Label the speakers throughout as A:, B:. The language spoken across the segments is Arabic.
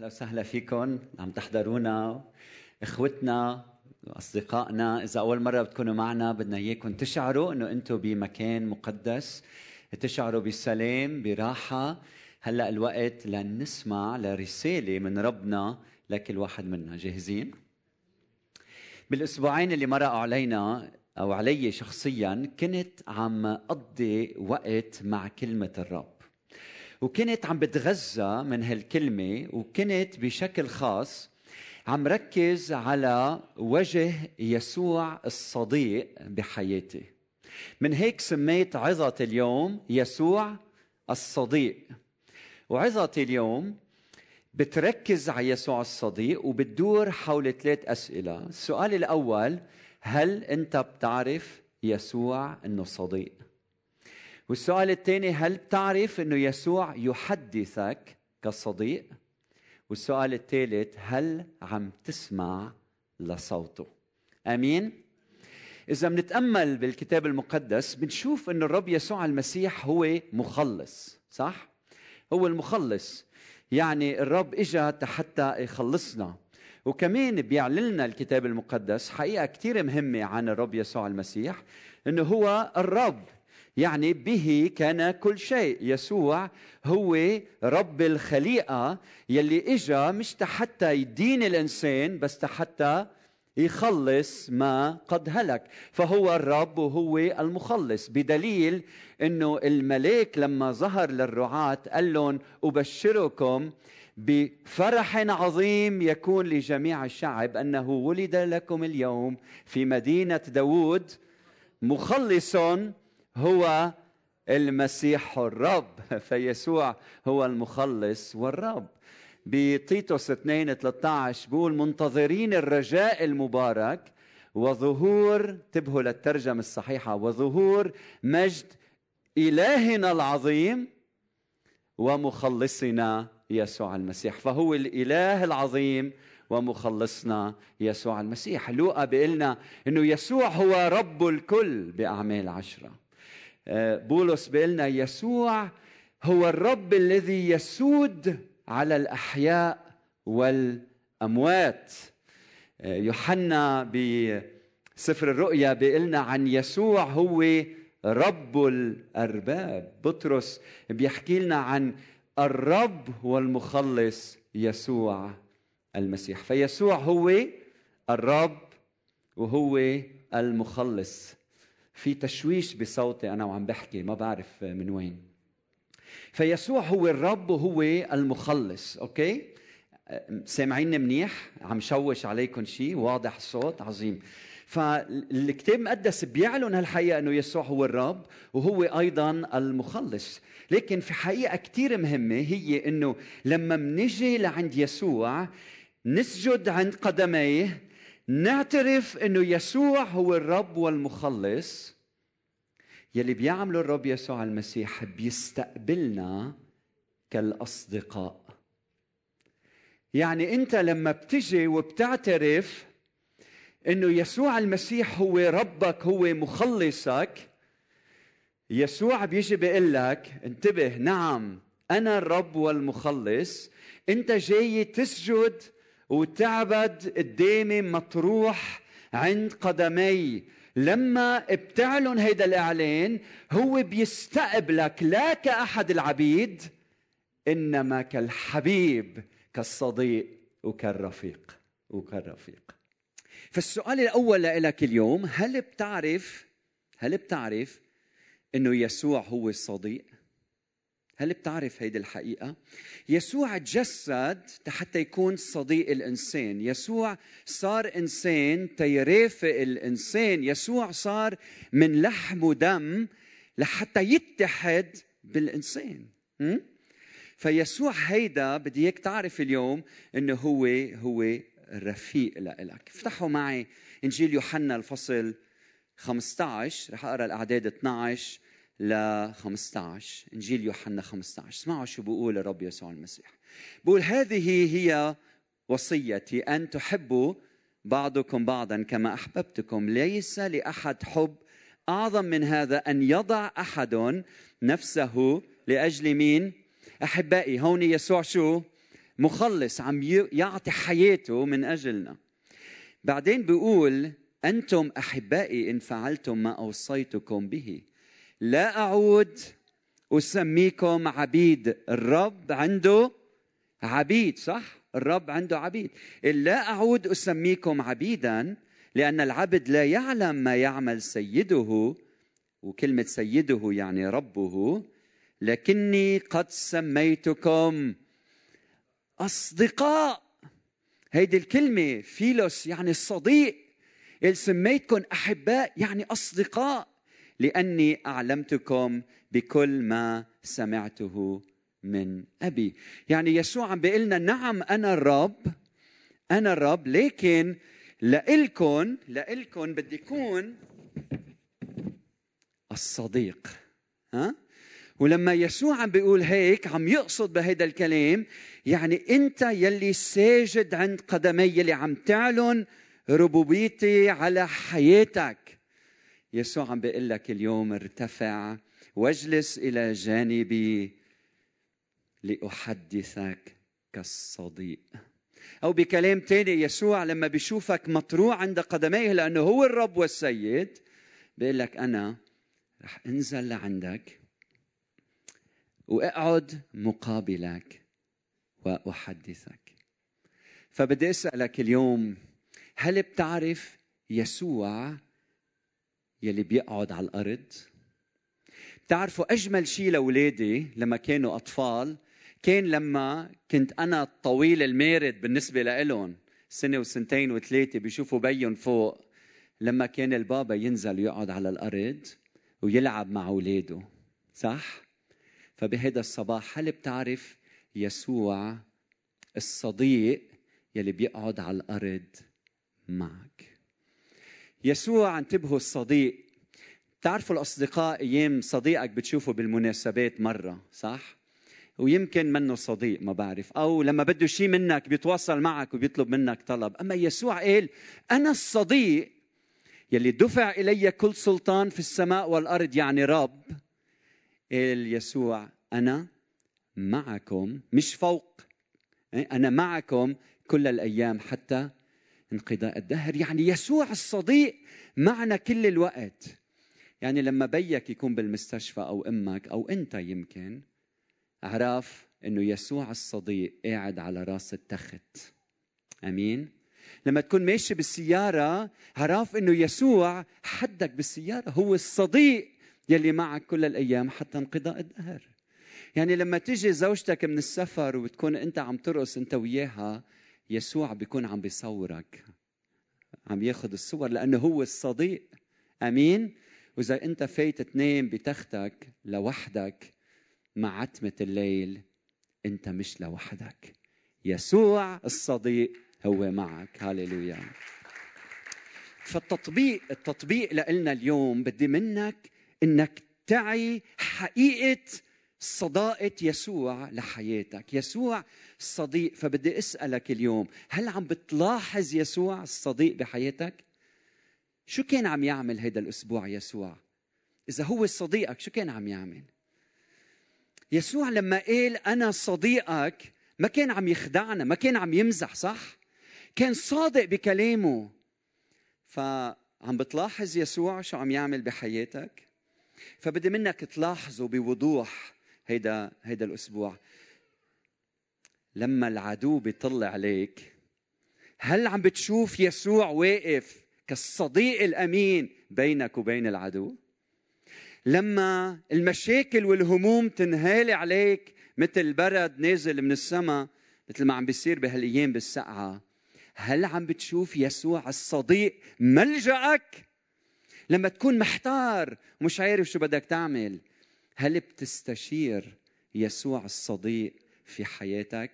A: أهلا وسهلا فيكم عم تحضرونا إخوتنا وأصدقائنا. إذا أول مرة بتكونوا معنا بدنا اياكم تشعروا إنه أنتم بمكان مقدس. تشعروا بسلام براحة. هلأ الوقت لنسمع لرسالة من ربنا لكل واحد منا. جاهزين؟ بالأسبوعين اللي مرقوا علينا أو علي شخصيا كنت عم أقضي وقت مع كلمة الرب. وكنت عم بتغذى من هالكلمة وكنت بشكل خاص عم ركز على وجه يسوع الصديق بحياتي. من هيك سميت عظة اليوم يسوع الصديق. وعظتي اليوم بتركز على يسوع الصديق وبتدور حول ثلاث أسئلة. السؤال الأول هل أنت بتعرف يسوع أنه صديق؟ والسؤال الثاني هل بتعرف إنه يسوع يحدثك كصديق؟ والسؤال الثالث هل عم تسمع لصوته؟ آمين؟ إذا بنتأمل بالكتاب المقدس بنشوف إنه الرب يسوع المسيح هو مخلص صح؟ هو المخلص. يعني الرب إجا حتى يخلصنا. وكمان بيعلن لنا الكتاب المقدس حقيقة كثير مهمة عن الرب يسوع المسيح إنه هو الرب. يعني به كان كل شيء. يسوع هو رب الخليقة يلي إجا مش حتى يدين الإنسان بس حتى يخلص ما قد هلك. فهو الرب وهو المخلص. بدليل إنه الملاك لما ظهر للرعاة قال لهم أبشركم بفرح عظيم يكون لجميع الشعب أنه ولد لكم اليوم في مدينة داوود مخلص هو المسيح الرب. فيسوع هو المخلص والرب. بتيتوس 2 13 بيقول منتظرين الرجاء المبارك وظهور انتبهوا للترجمة الصحيحة وظهور مجد إلهنا العظيم ومخلصنا يسوع المسيح. فهو الإله العظيم ومخلصنا يسوع المسيح. لوقا بيقول إنه يسوع هو رب الكل بأعمال عشرة. آه، بولس بيقول يسوع هو الرب الذي يسود على الأحياء والأموات. آه، يوحنا بسفر الرؤيا بيقول عن يسوع هو رب الأرباب. بطرس بيحكي لنا عن الرب والمخلص يسوع المسيح. فيسوع هو الرب وهو المخلص. في تشويش بصوتي أنا وعم بحكي ما بعرف من وين. فيسوع هو الرب وهو المخلص أوكي؟ سامعيني منيح؟ عم شوش عليكم شيء واضح الصوت عظيم. فالكتاب المقدس بيعلن هالحقيقة أنه يسوع هو الرب وهو أيضا المخلص. لكن في حقيقة كثير مهمة هي أنه لما منجي لعند يسوع نسجد عند قدميه نعترف إنه يسوع هو الرب والمخلص يلي بيعمله الرب يسوع المسيح بيستقبلنا كالأصدقاء. يعني أنت لما بتجي وبتعترف إنه يسوع المسيح هو ربك هو مخلصك يسوع بيجي بيقول لك انتبه نعم أنا الرب والمخلص أنت جاي تسجد وتعبد قدامي مطروح عند قدمي. لما بتعلن هيدا الإعلان هو بيستقبلك لا كأحد العبيد إنما كالحبيب كالصديق وكالرفيق وكالرفيق. فالسؤال الأول لك اليوم هل بتعرف هل بتعرف إنه يسوع هو الصديق؟ هل بتعرف هيدي الحقيقة؟ يسوع تجسد حتى يكون صديق الإنسان. يسوع صار إنسان تيرافق الإنسان. يسوع صار من لحم ودم لحتى يتحد بالإنسان? فيسوع هيدا بدي إياك تعرف اليوم إنه هو هو رفيق لإلك. افتحوا معي إنجيل يوحنا الفصل 15 رح أقرأ الأعداد 12 ل 15 إنجيل يوحنا 15 اسمعوا شو بيقول الرب يسوع المسيح. بقول هذه هي وصيتي أن تحبوا بعضكم بعضا كما أحببتكم. ليس لأحد حب أعظم من هذا أن يضع أحد نفسه لأجل مين؟ أحبائي. هون يسوع شو؟ مخلص عم يعطي حياته من أجلنا. بعدين بيقول أنتم أحبائي إن فعلتم ما أوصيتكم به. لا أعود أسميكم عبيد. الرب عنده عبيد صح؟ الرب عنده عبيد. لا أعود أسميكم عبيدا لأن العبد لا يعلم ما يعمل سيده وكلمة سيده يعني ربه لكني قد سميتكم أصدقاء. هيدي الكلمة فيلوس يعني الصديق. سميتكم أحباء يعني أصدقاء. لأني أعلمتكم بكل ما سمعته من أبي. يعني يسوع عم بيقول لنا نعم أنا الرب أنا الرب لكن لإلكن لإلكن بدي يكون الصديق. ها؟ ولما يسوع عم بيقول هيك عم يقصد بهذا الكلام يعني أنت يلي ساجد عند قدمي يلي عم تعلن ربوبيتي على حياتك. يسوع عم بيقول لك اليوم ارتفع واجلس إلى جانبي لأحدثك كالصديق. أو بكلام تاني يسوع لما بيشوفك مطروع عند قدميه لأنه هو الرب والسيد بيقول لك أنا رح أنزل لعندك وأقعد مقابلك وأحدثك. فبدي أسألك اليوم هل بتعرف يسوع يلي بيقعد على الأرض. بتعرفوا أجمل شيء لأولادي لما كانوا أطفال؟ كان لما كنت أنا الطويل المارد بالنسبة لهم سنة وسنتين وثلاثة بيشوفوا بيهم فوق. لما كان البابا ينزل يقعد على الأرض ويلعب مع أولاده صح؟ فبهذا الصباح هل بتعرف يسوع الصديق يلي بيقعد على الأرض معك؟ يسوع انتبهوا الصديق. بتعرفوا الأصدقاء أيام صديقك بتشوفه بالمناسبات مرة صح؟ ويمكن منه صديق ما بعرف. أو لما بده شيء منك بيتواصل معك وبيطلب منك طلب. أما يسوع قال أنا الصديق يلي دفع إلي كل سلطان في السماء والأرض يعني رب. قال يسوع أنا معكم مش فوق. إيه؟ أنا معكم كل الأيام حتى انقضاء الدهر. يعني يسوع الصديق معنا كل الوقت. يعني لما بيك يكون بالمستشفى أو أمك أو أنت يمكن عرف إنه يسوع الصديق قاعد على راس التخت. آمين؟ لما تكون ماشي بالسيارة عرف إنه يسوع حدك بالسيارة. هو الصديق يلي معك كل الأيام حتى انقضاء الدهر. يعني لما تيجي زوجتك من السفر وبتكون أنت عم ترقص أنت وياها يسوع بيكون عم بيصورك عم ياخذ الصور لأنه هو الصديق. آمين؟ وإذا أنت فايت تنام بتختك لوحدك مع عتمة الليل أنت مش لوحدك. يسوع الصديق هو معك. هاليلويا فالتطبيق التطبيق لنا اليوم بدي منك إنك تعي حقيقة صداقة يسوع لحياتك. يسوع الصديق فبدي أسألك اليوم هل عم بتلاحظ يسوع الصديق بحياتك؟ شو كان عم يعمل هذا الأسبوع يسوع؟ إذا هو صديقك شو كان عم يعمل؟ يسوع لما قال أنا صديقك ما كان عم يخدعنا ما كان عم يمزح صح؟ كان صادق بكلامه. فعم بتلاحظ يسوع شو عم يعمل بحياتك؟ فبدي منك تلاحظوا بوضوح. هيدا هيدا الأسبوع. لما العدو بيطلع عليك هل عم بتشوف يسوع واقف كالصديق الأمين بينك وبين العدو؟ لما المشاكل والهموم تنهال عليك مثل برد نازل من السماء مثل ما عم بيصير بهالأيام بالسقعه هل عم بتشوف يسوع الصديق ملجأك؟ لما تكون محتار ومش عارف شو بدك تعمل. هل بتستشير يسوع الصديق في حياتك؟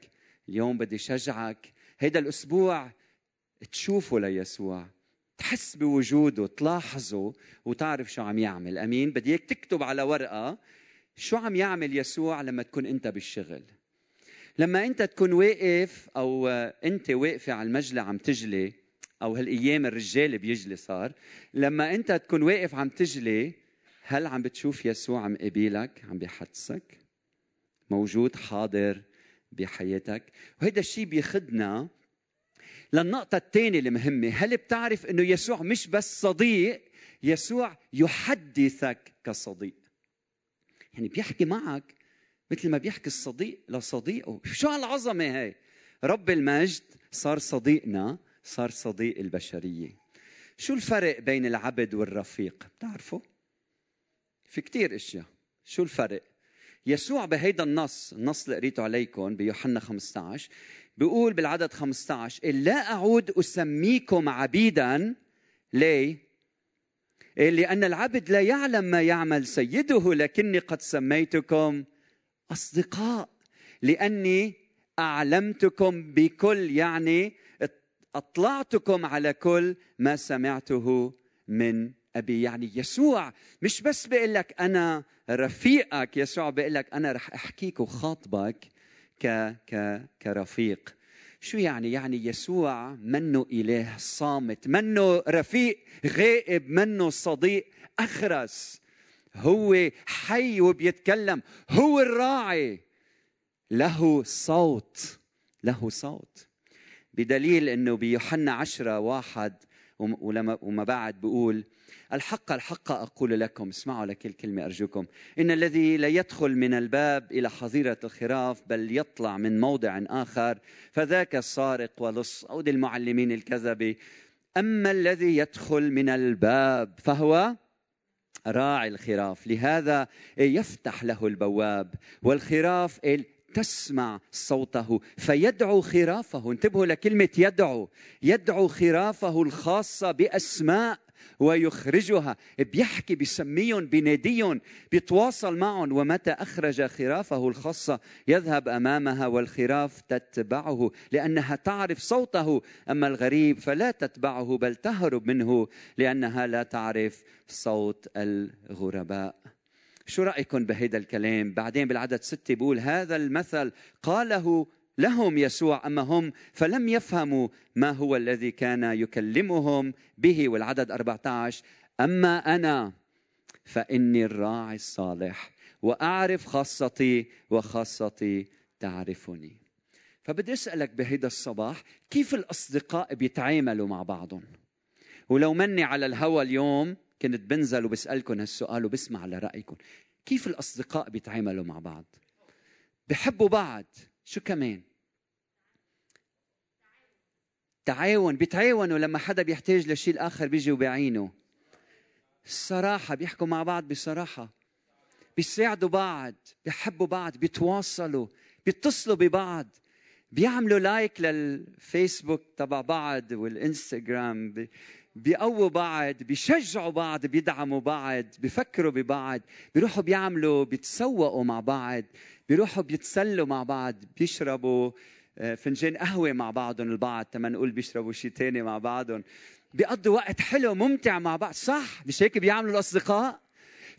A: اليوم بدي شجعك هيدا الأسبوع تشوفه ليسوع تحس بوجوده تلاحظه وتعرف شو عم يعمل. أمين؟ بدي إياك تكتب على ورقة شو عم يعمل يسوع لما تكون أنت بالشغل. لما أنت تكون واقف أو أنت واقفة على المجلى عم تجلي أو هالأيام الرجال بيجلي صار لما أنت تكون واقف عم تجلي هل عم بتشوف يسوع عم قبيلك عم بيحدثك؟ موجود حاضر بحياتك؟ وهذا الشيء بيخدنا للنقطة الثانية المهمة. هل بتعرف أنه يسوع مش بس صديق يسوع يحدثك كصديق؟ يعني بيحكي معك مثل ما بيحكي الصديق لصديقه. شو هالعظمة هاي رب المجد صار صديقنا صار صديق البشرية. شو الفرق بين العبد والرفيق؟ بتعرفوا؟ في كتير إشياء شو الفرق يسوع بهيدا النص النص اللي قريته عليكم بيوحنا 15 بيقول بالعدد 15 لا أعود أسميكم عبيدا ليه؟ لأن العبد لا يعلم ما يعمل سيده لكني قد سميتكم أصدقاء لأني أعلمتكم بكل يعني أطلعتكم على كل ما سمعته من أبي يعني يسوع مش بس بيقول لك أنا رفيقك يسوع بيقول لك أنا رح أحكيك وخاطبك ك ك كرفيق. شو يعني؟ يعني يسوع منه إله صامت منه رفيق غائب منه صديق أخرس. هو حي وبيتكلم هو الراعي. له صوت له صوت. بدليل إنه بيوحنا عشرة واحد ولما وما بعد بيقول الحق الحق أقول لكم اسمعوا لكل كلمة أرجوكم. إن الذي لا يدخل من الباب إلى حظيرة الخراف بل يطلع من موضع آخر فذاك السارق ولص أو دي المعلمين الكذبة أما الذي يدخل من الباب فهو راعي الخراف. لهذا يفتح له البواب والخراف تسمع صوته فيدعو خرافه. انتبهوا لكلمة يدعو. يدعو خرافه الخاصة بأسماء ويخرجها. بيحكي بيسميهم بيناديهم بيتواصل معهم ومتى أخرج خرافه الخاصة يذهب أمامها والخراف تتبعه لأنها تعرف صوته. أما الغريب فلا تتبعه بل تهرب منه لأنها لا تعرف صوت الغرباء. شو رأيكم بهذا الكلام؟ بعدين بالعدد ستة بيقول هذا المثل قاله لهم يسوع أما هم فلم يفهموا ما هو الذي كان يكلمهم به والعدد 14 أما أنا فإني الراعي الصالح وأعرف خاصتي وخاصتي تعرفني. فبدي أسألك بهيدا الصباح كيف الأصدقاء بيتعاملوا مع بعضهم؟ ولو مني على الهوى اليوم كنت بنزل وبسالكم هالسؤال وبسمع لرايكم كيف الأصدقاء بيتعاملوا مع بعض؟ بحبوا بعض. شو كمان؟ تعاون بيتعاونوا لما حدا بيحتاج لشيء الآخر بيجي وبيعينه. الصراحه بيحكوا مع بعض بصراحة. بيساعدوا بعض بيحبوا بعض بيتواصلوا بيتصلوا ببعض. بيعملوا لايك للفيسبوك تبع بعض والإنستغرام بيقووا بعض بيشجعوا بعض بيدعموا بعض بيفكروا ببعض. بيروحوا بيعملوا بيتسوقوا مع بعض. بيروحوا بيتسلوا مع بعض بيشربوا آه، فنجان قهوة مع بعضهم البعض تما نقول بيشربوا شيء ثاني مع بعضهم. بيقضوا وقت حلو ممتع مع بعض. صح مش هيك بيعملوا الأصدقاء؟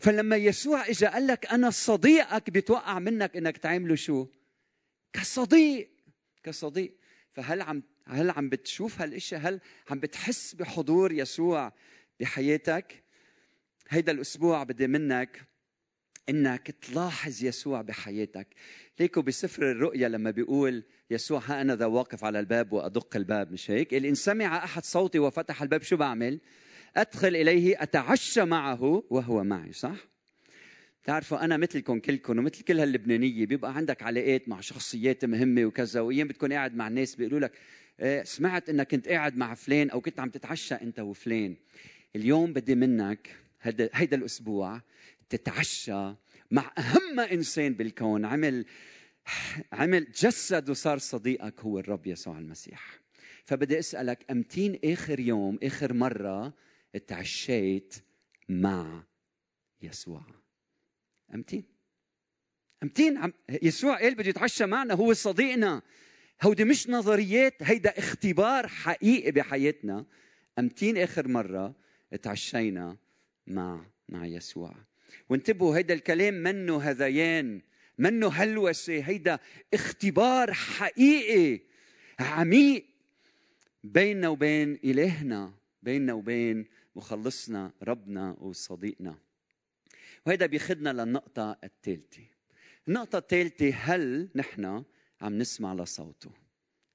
A: فلما يسوع اجى قال لك أنا صديقك بيتوقع منك إنك تعمله شو؟ كصديق كصديق. فهل عم هل عم بتشوف هالاشياء هل عم بتحس بحضور يسوع بحياتك؟ هيدا الأسبوع بدي منك إنك تلاحظ يسوع بحياتك. ليكو بسفر الرؤيا لما بيقول يسوع ها أنا ذا واقف على الباب وأدق الباب. مش هيك؟ إن سمع أحد صوتي وفتح الباب شو بعمل؟ أدخل إليه أتعشى معه وهو معي. صح؟ تعرفوا أنا مثلكم كلكم ومثل كل هاللبنانية بيبقى عندك علاقات مع شخصيات مهمة وكذا وأيام بتكون قاعد مع الناس بيقولوا لك إيه، سمعت إنك كنت قاعد مع فلان أو كنت عم تتعشى أنت وفلان. اليوم بدي منك هيدا هيدا الأسبوع تتعشى مع أهم إنسان بالكون. عمل عمل جسد وصار صديقك هو الرب يسوع المسيح. فبدي أسألك أمتين آخر يوم آخر مرة تعشيت مع يسوع؟ أمتين. أمتين عم يسوع قال بده يتعشى معنا هو صديقنا. هودي مش نظريات هيدا اختبار حقيقي بحياتنا. أمتين آخر مرة تعشينا مع مع يسوع. وانتبهوا هيدا الكلام منه هذيان. منه هلوسة هيدا اختبار حقيقي عميق بيننا وبين إلهنا بيننا وبين مخلصنا ربنا وصديقنا. وهذا بيخدنا للنقطة الثالثة. النقطة الثالثة هل نحن عم نسمع لصوته؟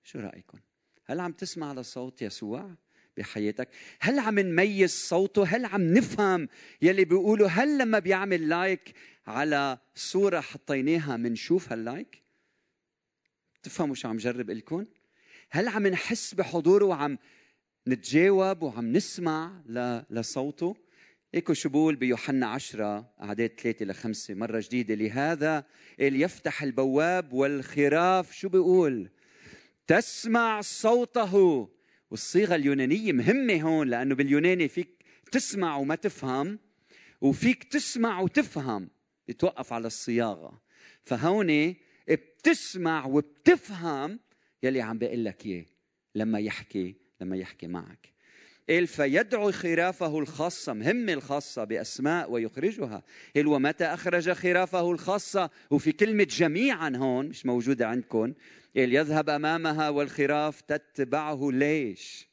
A: شو رايكم هل عم تسمع لصوت يسوع؟ بحياتك؟ هل عم نميز صوته؟ هل عم نفهم يلي بيقولوا هل لما بيعمل like على صورة حطيناها منشوف هال like؟ تفهموا شو عم جرب لكم هل عم نحس بحضوره وعم نتجاوب وعم نسمع لصوته؟ هيك شو بقول بيوحنا عشرة أعداد ثلاثة لخمسة مرة جديدة. لهذا يفتح البواب والخراف. شو بيقول؟ تسمع صوته. والصيغة اليونانية مهمة هون لأنه باليوناني فيك تسمع وما تفهم وفيك تسمع وتفهم بتوقف على الصياغة. فهون بتسمع وبتفهم يلي عم بقول لك إياه لما يحكي لما يحكي معك. قال فيدعو خرافه الخاصة مهمة الخاصة بأسماء ويخرجها. قال ومتى أخرج خرافه الخاصة؟ وفي كلمة جميعا هون مش موجودة عندكم. قال يذهب أمامها والخراف تتبعه. ليش؟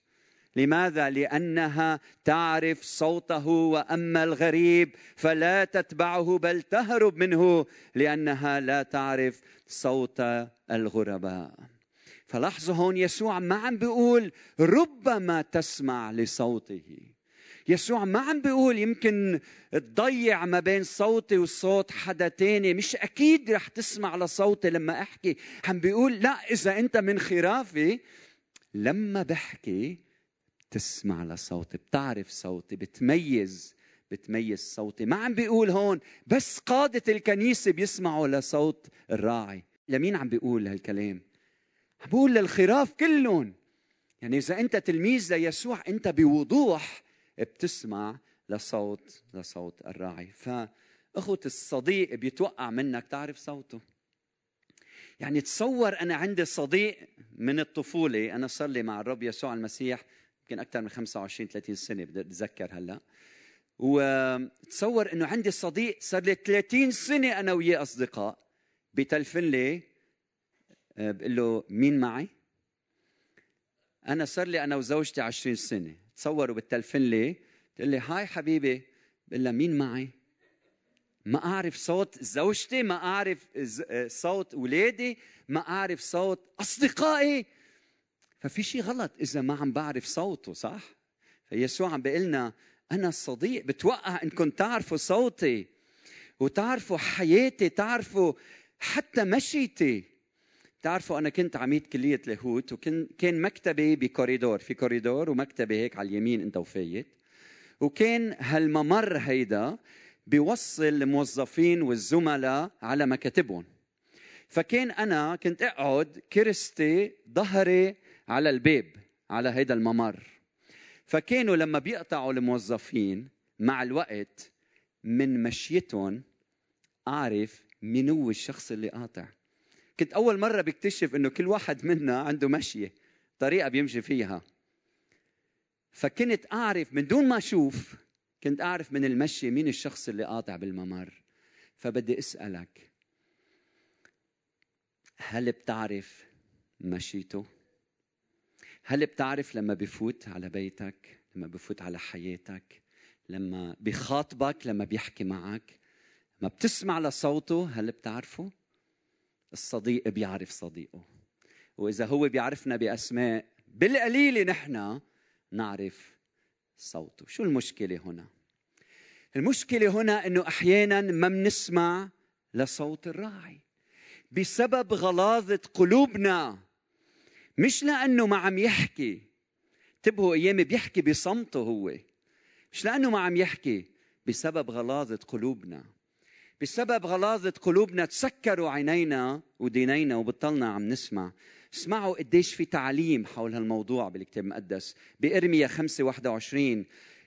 A: لماذا؟ لأنها تعرف صوته وأما الغريب فلا تتبعه بل تهرب منه لأنها لا تعرف صوت الغرباء. فلاحظوا هون يسوع ما عم بيقول ربما تسمع لصوته. يسوع ما عم بيقول يمكن تضيع ما بين صوتي وصوت حدا تاني. مش أكيد رح تسمع لصوتي لما أحكي. عم بيقول لا إذا أنت من خرافي لما بحكي تسمع لصوتي. بتعرف صوتي بتميز بتميز صوتي. ما عم بيقول هون بس قادة الكنيسة بيسمعوا لصوت الراعي. لمين عم بيقول هالكلام؟ عم بيقول للخراف كلهم. يعني إذا أنت تلميذ ليسوع أنت بوضوح بتسمع لصوت لصوت الراعي. فأخوة الصديق بيتوقع منك تعرف صوته. يعني تصور أنا عندي صديق من الطفولة أنا صار لي مع الرب يسوع المسيح يمكن أكثر من 25 30 سنة بدي أتذكر هلأ. وتصور إنه عندي صديق صار لي 30 سنة أنا وياه أصدقاء بتلفن لي بقول له مين معي؟ أنا صار لي أنا وزوجتي 20 سنة. تصوروا بتلفن لي تقول لي هاي حبيبي. بقول لها مين معي؟ ما أعرف صوت زوجتي ما أعرف آه، صوت اولادي ما أعرف صوت أصدقائي. ففي شيء غلط إذا ما عم بعرف صوته صح؟ فيسوع عم بيقول لنا أنا الصديق بتوقع انكم تعرفوا صوتي وتعرفوا حياتي تعرفوا حتى مشيتي. تعرفوا أنا كنت عميد كلية لاهوت وكان كان مكتبي بكوريدور في كوريدور ومكتبي هيك على اليمين أنت وفايت وكان هالممر هيدا بيوصل الموظفين والزملاء على مكاتبهم. فكان أنا كنت أقعد كرستي ظهري على الباب على هيدا الممر. فكانوا لما بيقطعوا الموظفين مع الوقت من مشيتهم أعرف مين هو الشخص اللي قاطع. كنت أول مرة بكتشف إنه كل واحد منا عنده مشية طريقة بيمشي فيها. فكنت أعرف من دون ما أشوف كنت أعرف من المشي مين الشخص اللي قاطع بالممر. فبدي أسألك هل بتعرف مشيته؟ هل بتعرف لما بفوت على بيتك لما بفوت على حياتك لما بخاطبك لما بيحكي معك ما بتسمع لصوته هل بتعرفه؟ الصديق بيعرف صديقه. وإذا هو بيعرفنا بأسماء بالقليل نحن نعرف صوته. شو المشكلة هنا؟ المشكلة هنا إنه أحيانا ما بنسمع لصوت الراعي. بسبب غلاظة قلوبنا. مش لأنه ما عم يحكي. انتبهوا أيام بيحكي بصمته هو. مش لأنه ما عم يحكي بسبب غلاظة قلوبنا. بسبب غلاظة قلوبنا تسكروا عينينا ودينينا وبطلنا عم نسمع. اسمعوا قديش في تعليم حول هالموضوع بالكتاب المقدس. بإرميا 5 21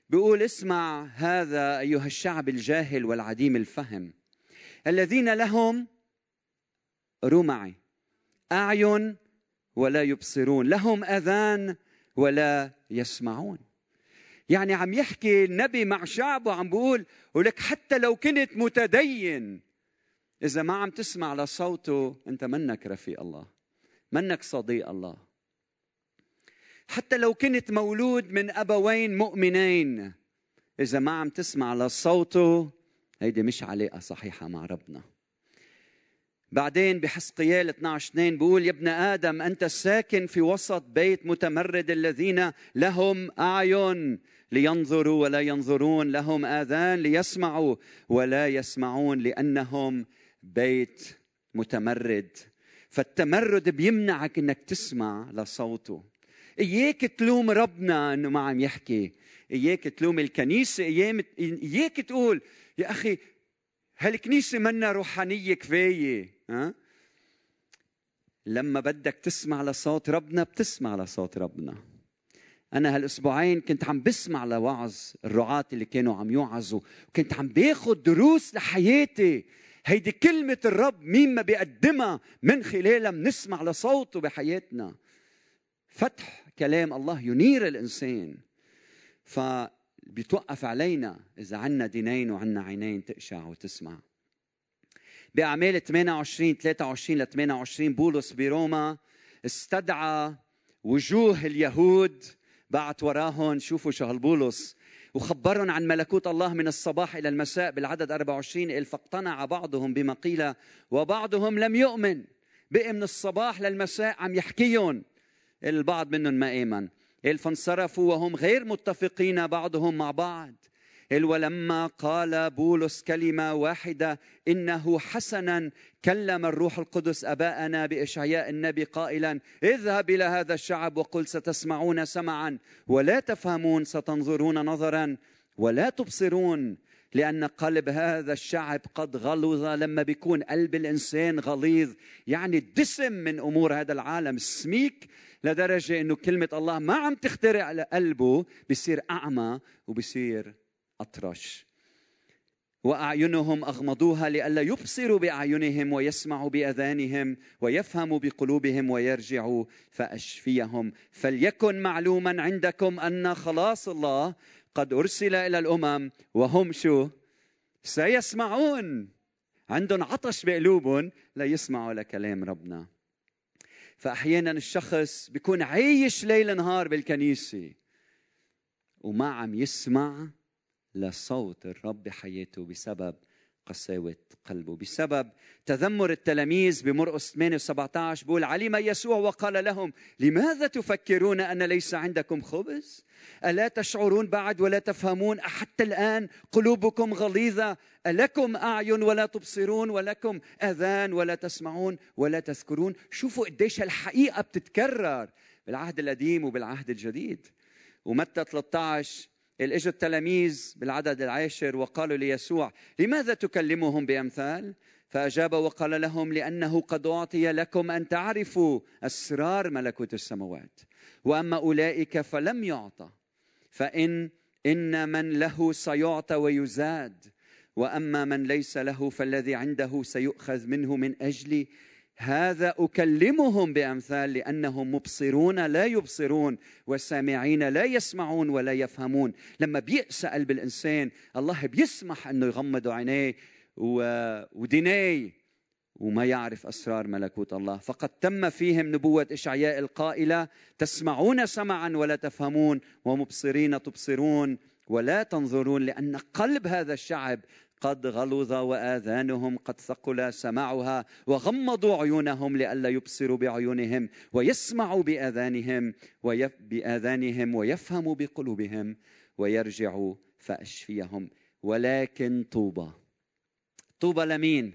A: بيقول اسمع هذا أيها الشعب الجاهل والعديم الفهم. الذين لهم رومعي أعين ولا يبصرون. لهم أذان ولا يسمعون. يعني عم يحكي النبي مع شعبه عم بيقول ولك حتى لو كنت متدين. إذا ما عم تسمع لصوته أنت منك رفيق الله منك صديق الله. حتى لو كنت مولود من أبوين مؤمنين إذا ما عم تسمع لصوته هيدي مش علاقه صحيحة مع ربنا. بعدين بحسقيال 12 2 بيقول يا ابن آدم أنت ساكن في وسط بيت متمرد الذين لهم أعين لينظروا ولا ينظرون لهم آذان ليسمعوا ولا يسمعون لأنهم بيت متمرد. فالتمرد بيمنعك إنك تسمع لصوته. إياك تلوم ربنا إنه ما عم يحكي. إياك تلوم الكنيسة. إياك تقول يا أخي هالكنيسة منا روحانية كفاية. لما بدك تسمع لصوت ربنا بتسمع لصوت ربنا. أنا هالأسبوعين كنت عم بسمع لوعظ الرعاة اللي كانوا عم يوعظوا. كنت عم باخذ دروس لحياتي. هيدي كلمة الرب مين ما بيقدمها من خلالها بنسمع لصوته بحياتنا. فتح كلام الله ينير الإنسان. فبيتوقف علينا إذا عنا دينين وعنا عينين تقشع وتسمع. بأعمال 28 23 ل 28 بولس بروما استدعى وجوه اليهود بعت وراهم شوفوا شو هالبولس وخبرهم عن ملكوت الله من الصباح إلى المساء بالعدد 24 قال فاقتنع بعضهم بما قيل وبعضهم لم يؤمن بقي من الصباح للمساء عم يحكيهم. البعض منهم ما آمن. قال فانصرفوا وهم غير متفقين بعضهم مع بعض. ولما قال بولس كلمة واحدة إنه حسنا كلم الروح القدس أباءنا بإشعياء النبي قائلا اذهب إلى هذا الشعب وقل ستسمعون سمعا ولا تفهمون ستنظرون نظرا ولا تبصرون لأن قلب هذا الشعب قد غلظ لما بيكون قلب الإنسان غليظ. يعني دسم من أمور هذا العالم سميك لدرجة أنه كلمة الله ما عم تخترع لقلبه بصير أعمى وبصير أطرش. وأعينهم أغمضوها لئلا يبصروا بأعينهم ويسمعوا بأذانهم ويفهموا بقلوبهم ويرجعوا فأشفيهم. فليكن معلوما عندكم أن خلاص الله قد أرسل إلى الأمم وهم شو؟ سيسمعون. عندهم عطش بقلوبهم ليسمعوا لكلام ربنا. فأحيانا الشخص بيكون عايش ليل نهار بالكنيسة وما عم يسمع لصوت الرب بحياته بسبب قساوة قلبه. بسبب تذمر التلاميذ بمرقس 8 17 بقول علم يسوع وقال لهم لماذا تفكرون أن ليس عندكم خبز؟ ألا تشعرون بعد ولا تفهمون حتى الآن قلوبكم غليظة؟ ألكم أعين ولا تبصرون؟ ولكم أذان ولا تسمعون ولا تذكرون؟ شوفوا قديش الحقيقة بتتكرر بالعهد القديم وبالعهد الجديد. ومتى 13 إجوا التلاميذ بالعدد العاشر وقالوا ليسوع لماذا تكلمهم بأمثال؟ فأجاب وقال لهم لأنه قد أعطي لكم أن تعرفوا أسرار ملكوت السماوات وأما أولئك فلم يعطى فإن إن من له سيعطى ويزاد وأما من ليس له فالذي عنده سيؤخذ منه من أجل هذا أكلمهم بأمثال لأنهم مبصرون لا يبصرون وسامعين لا يسمعون ولا يفهمون. لما بيأسى قلب الإنسان الله بيسمح إنه يغمض عينيه ودينيه وما يعرف أسرار ملكوت الله. فقد تم فيهم نبوة إشعياء القائلة تسمعون سمعا ولا تفهمون ومبصرين تبصرون ولا تنظرون لأن قلب هذا الشعب قد غلظ وآذانهم قد ثقل سماعها وغمضوا عيونهم لئلا يبصروا بعيونهم ويسمعوا بآذانهم ويف بآذانهم ويفهموا بقلوبهم ويرجعوا فأشفيهم. ولكن طوبى طوبى لمين؟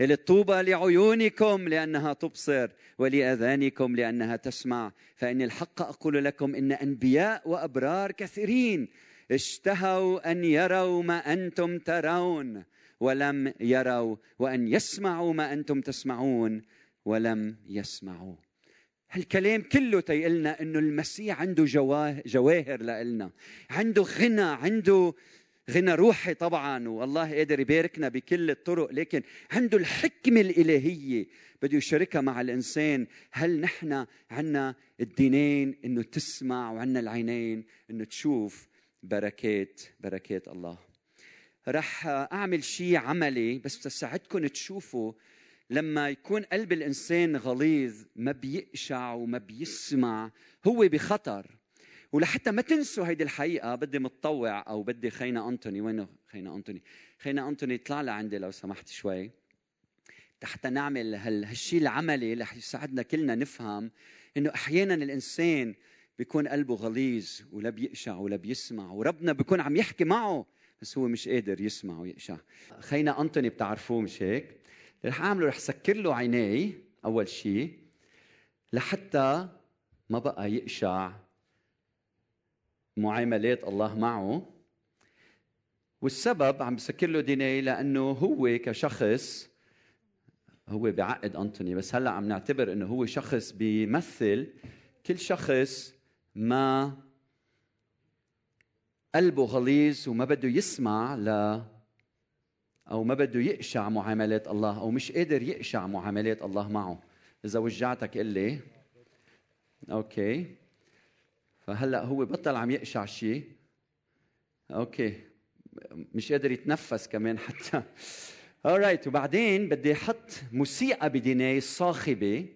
A: الطوبى لعيونكم لأنها تبصر ولآذانكم لأنها تسمع. فإن الحق أقول لكم إن أنبياء وأبرار كثيرين اشتهوا أن يروا ما أنتم ترون ولم يروا وأن يسمعوا ما أنتم تسمعون ولم يسمعوا. هالكلام كله تيقلنا إنه المسيح عنده جواهر لنا عنده غنى عنده غنى روحي طبعا والله قادر يباركنا بكل الطرق لكن عنده الحكمة الإلهية. بده يشاركها مع الإنسان. هل نحن عنا الدينين إنه تسمع وعنا العينين إنه تشوف؟ بركات بركات الله. رح أعمل شيء عملي بس بتساعدكم تشوفوا لما يكون قلب الإنسان غليظ ما بيقشع وما بيسمع هو بخطر. ولحتى ما تنسوا هيدي الحقيقة بدي متطوع أو بدي خينا انطوني وينه خينا انطوني خينا انطوني اطلع لعندي لو سمحت شوي. حتى نعمل هالشيء العملي اللي يساعدنا كلنا نفهم إنه أحيانا الإنسان بيكون قلبه غليظ ولا بيقشع ولا بيسمع وربنا بيكون عم يحكي معه بس هو مش قادر يسمع ويقشع. خينا أنطوني بتعرفوه مش هيك؟ رح أعمله رح سكر له عينيه أول شيء لحتى ما بقى يقشع معاملات الله معه. والسبب عم بسكر له ديني لأنه هو كشخص هو بعقد أنطوني بس هلأ عم نعتبر إنه هو شخص بيمثل كل شخص ما قلبه غليظ وما بده يسمع ل أو ما بده يقشع معاملات الله أو مش قادر يقشع معاملات الله معه. إذا وجعتك قل لي. أوكي. فهلأ هو بطل عم يقشع شيء أوكي. مش قادر يتنفس كمان حتى. Alright وبعدين بدي أحط موسيقى بديني صاخبة.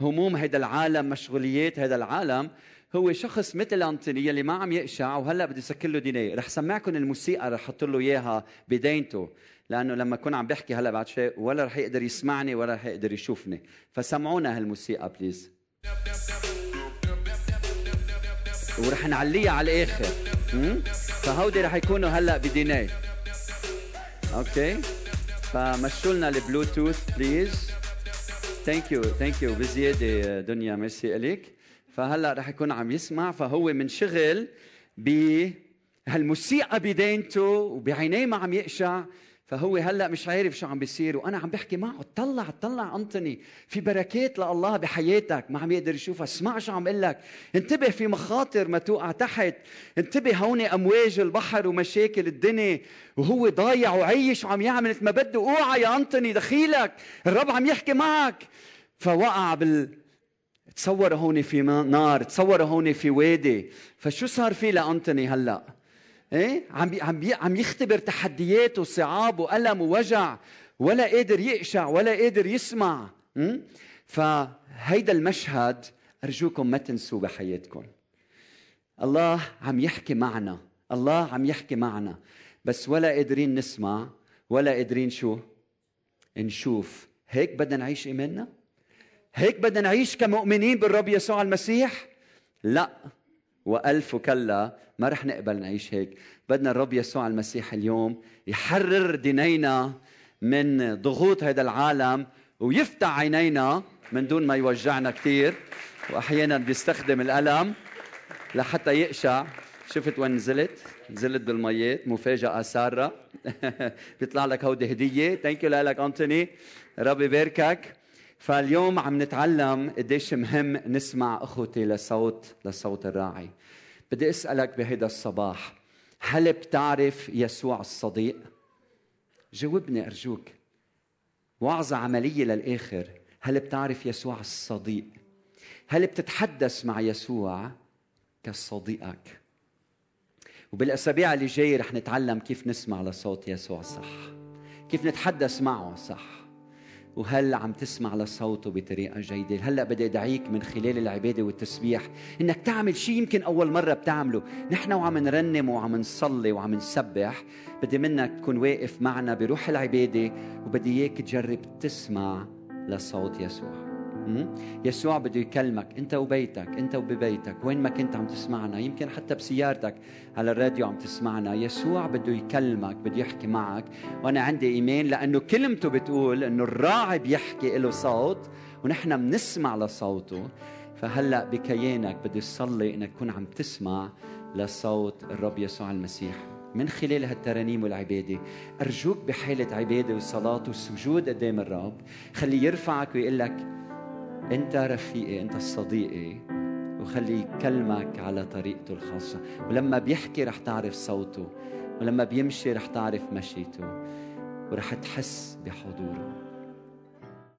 A: هموم هذا العالم مشغوليات هذا العالم. هو شخص مثل انطوني اللي ما عم يقشع وهلأ بدي أسكر له ديني. رح سمعكم الموسيقى رح أحط له إياها بدينته. لأنه لما اكون عم بحكي هلأ بعد شيء ولا رح يقدر يسمعني ولا رح يقدر يشوفني. فسمعونا هالموسيقى please ورح نعليها على الآخر. فهودي رح يكونوا هلأ بديني. okay؟ فمشوا لنا البلوتوث please thank you thank you بزيادة دنيا ميرسي الك فهلا رح يكون عم يسمع فهو منشغل بهالموسيقى بدينته وبعينيه ما عم يقشع. فهو هلا مش عارف شو عم بيصير وأنا عم بحكي معه طلع طلع انطني في بركات لله بحياتك ما عم يقدر يشوفها. اسمع شو عم أقول لك انتبه في مخاطر ما توقع تحت. انتبه هون أمواج البحر ومشاكل الدنيا. وهو ضايع وعيش وعم يعمل ما بده. اوعى يا انطني دخيلك الرب عم يحكي معك. فوقع بال تصور هون في نار تصور هون في وادي. فشو صار في لانطوني هلأ؟ إيه؟ عم عم عم يختبر تحديات وصعاب وألم ووجع ولا قادر يقشع ولا قادر يسمع. فهيدا المشهد أرجوكم ما تنسوه بحياتكم. الله عم يحكي معنا الله عم يحكي معنا. بس ولا قادرين نسمع ولا قادرين شو؟ نشوف. هيك بدنا نعيش إيماننا؟ هيك بدنا نعيش كمؤمنين بالرب يسوع المسيح؟ لا. وألف وكلا ما رح نقبل نعيش هيك. بدنا الرب يسوع المسيح اليوم يحرر دينينا من ضغوط هذا العالم ويفتح عينينا من دون ما يوجعنا كثير وأحيانا بيستخدم الألم لحتى يقشع. شفت وين نزلت؟ نزلت بالميات مفاجأة سارة. بيطلع لك هودي هدية. thank you لك أنتوني. رب يباركك فاليوم عم نتعلم قديش مهم نسمع أخوتي لصوت لصوت الراعي. بدي أسألك بهيدا الصباح هل بتعرف يسوع الصديق؟ جاوبني أرجوك. وعظة عملية للآخر هل بتعرف يسوع الصديق؟ هل بتتحدث مع يسوع كصديقك؟ وبالأسابيع اللي جاية رح نتعلم كيف نسمع لصوت يسوع صح. كيف نتحدث معه صح. وهل عم تسمع لصوته بطريقة جيدة؟ هلأ بدي أدعيك من خلال العبادة والتسبيح إنك تعمل شيء يمكن أول مرة بتعمله. نحن وعم نرنم وعم نصلي وعم نسبح. بدي منك تكون واقف معنا بروح العبادة وبدي إياك تجرب تسمع لصوت يسوع. يسوع بده يكلمك انت وبيتك انت وببيتك وين ما كنت عم تسمعنا يمكن حتى بسيارتك على الراديو عم تسمعنا. يسوع بده يكلمك بده يحكي معك. وأنا عندي ايمان لأنه كلمته بتقول إنه الراعي بيحكي له صوت ونحن بنسمع لصوته. فهلأ بكيانك بدي تصلي إنك تكون عم تسمع لصوت الرب يسوع المسيح. من خلال هالترانيم والعبادة أرجوك بحالة عبادة وصلاة وسجود قدام الرب. خليه يرفعك ويقول لك انت رفيقي إنت صديقي وخلي يكلمك على طريقته الخاصة. ولما بيحكي رح تعرف صوته ولما بيمشي رح تعرف مشيته ورح تحس بحضوره.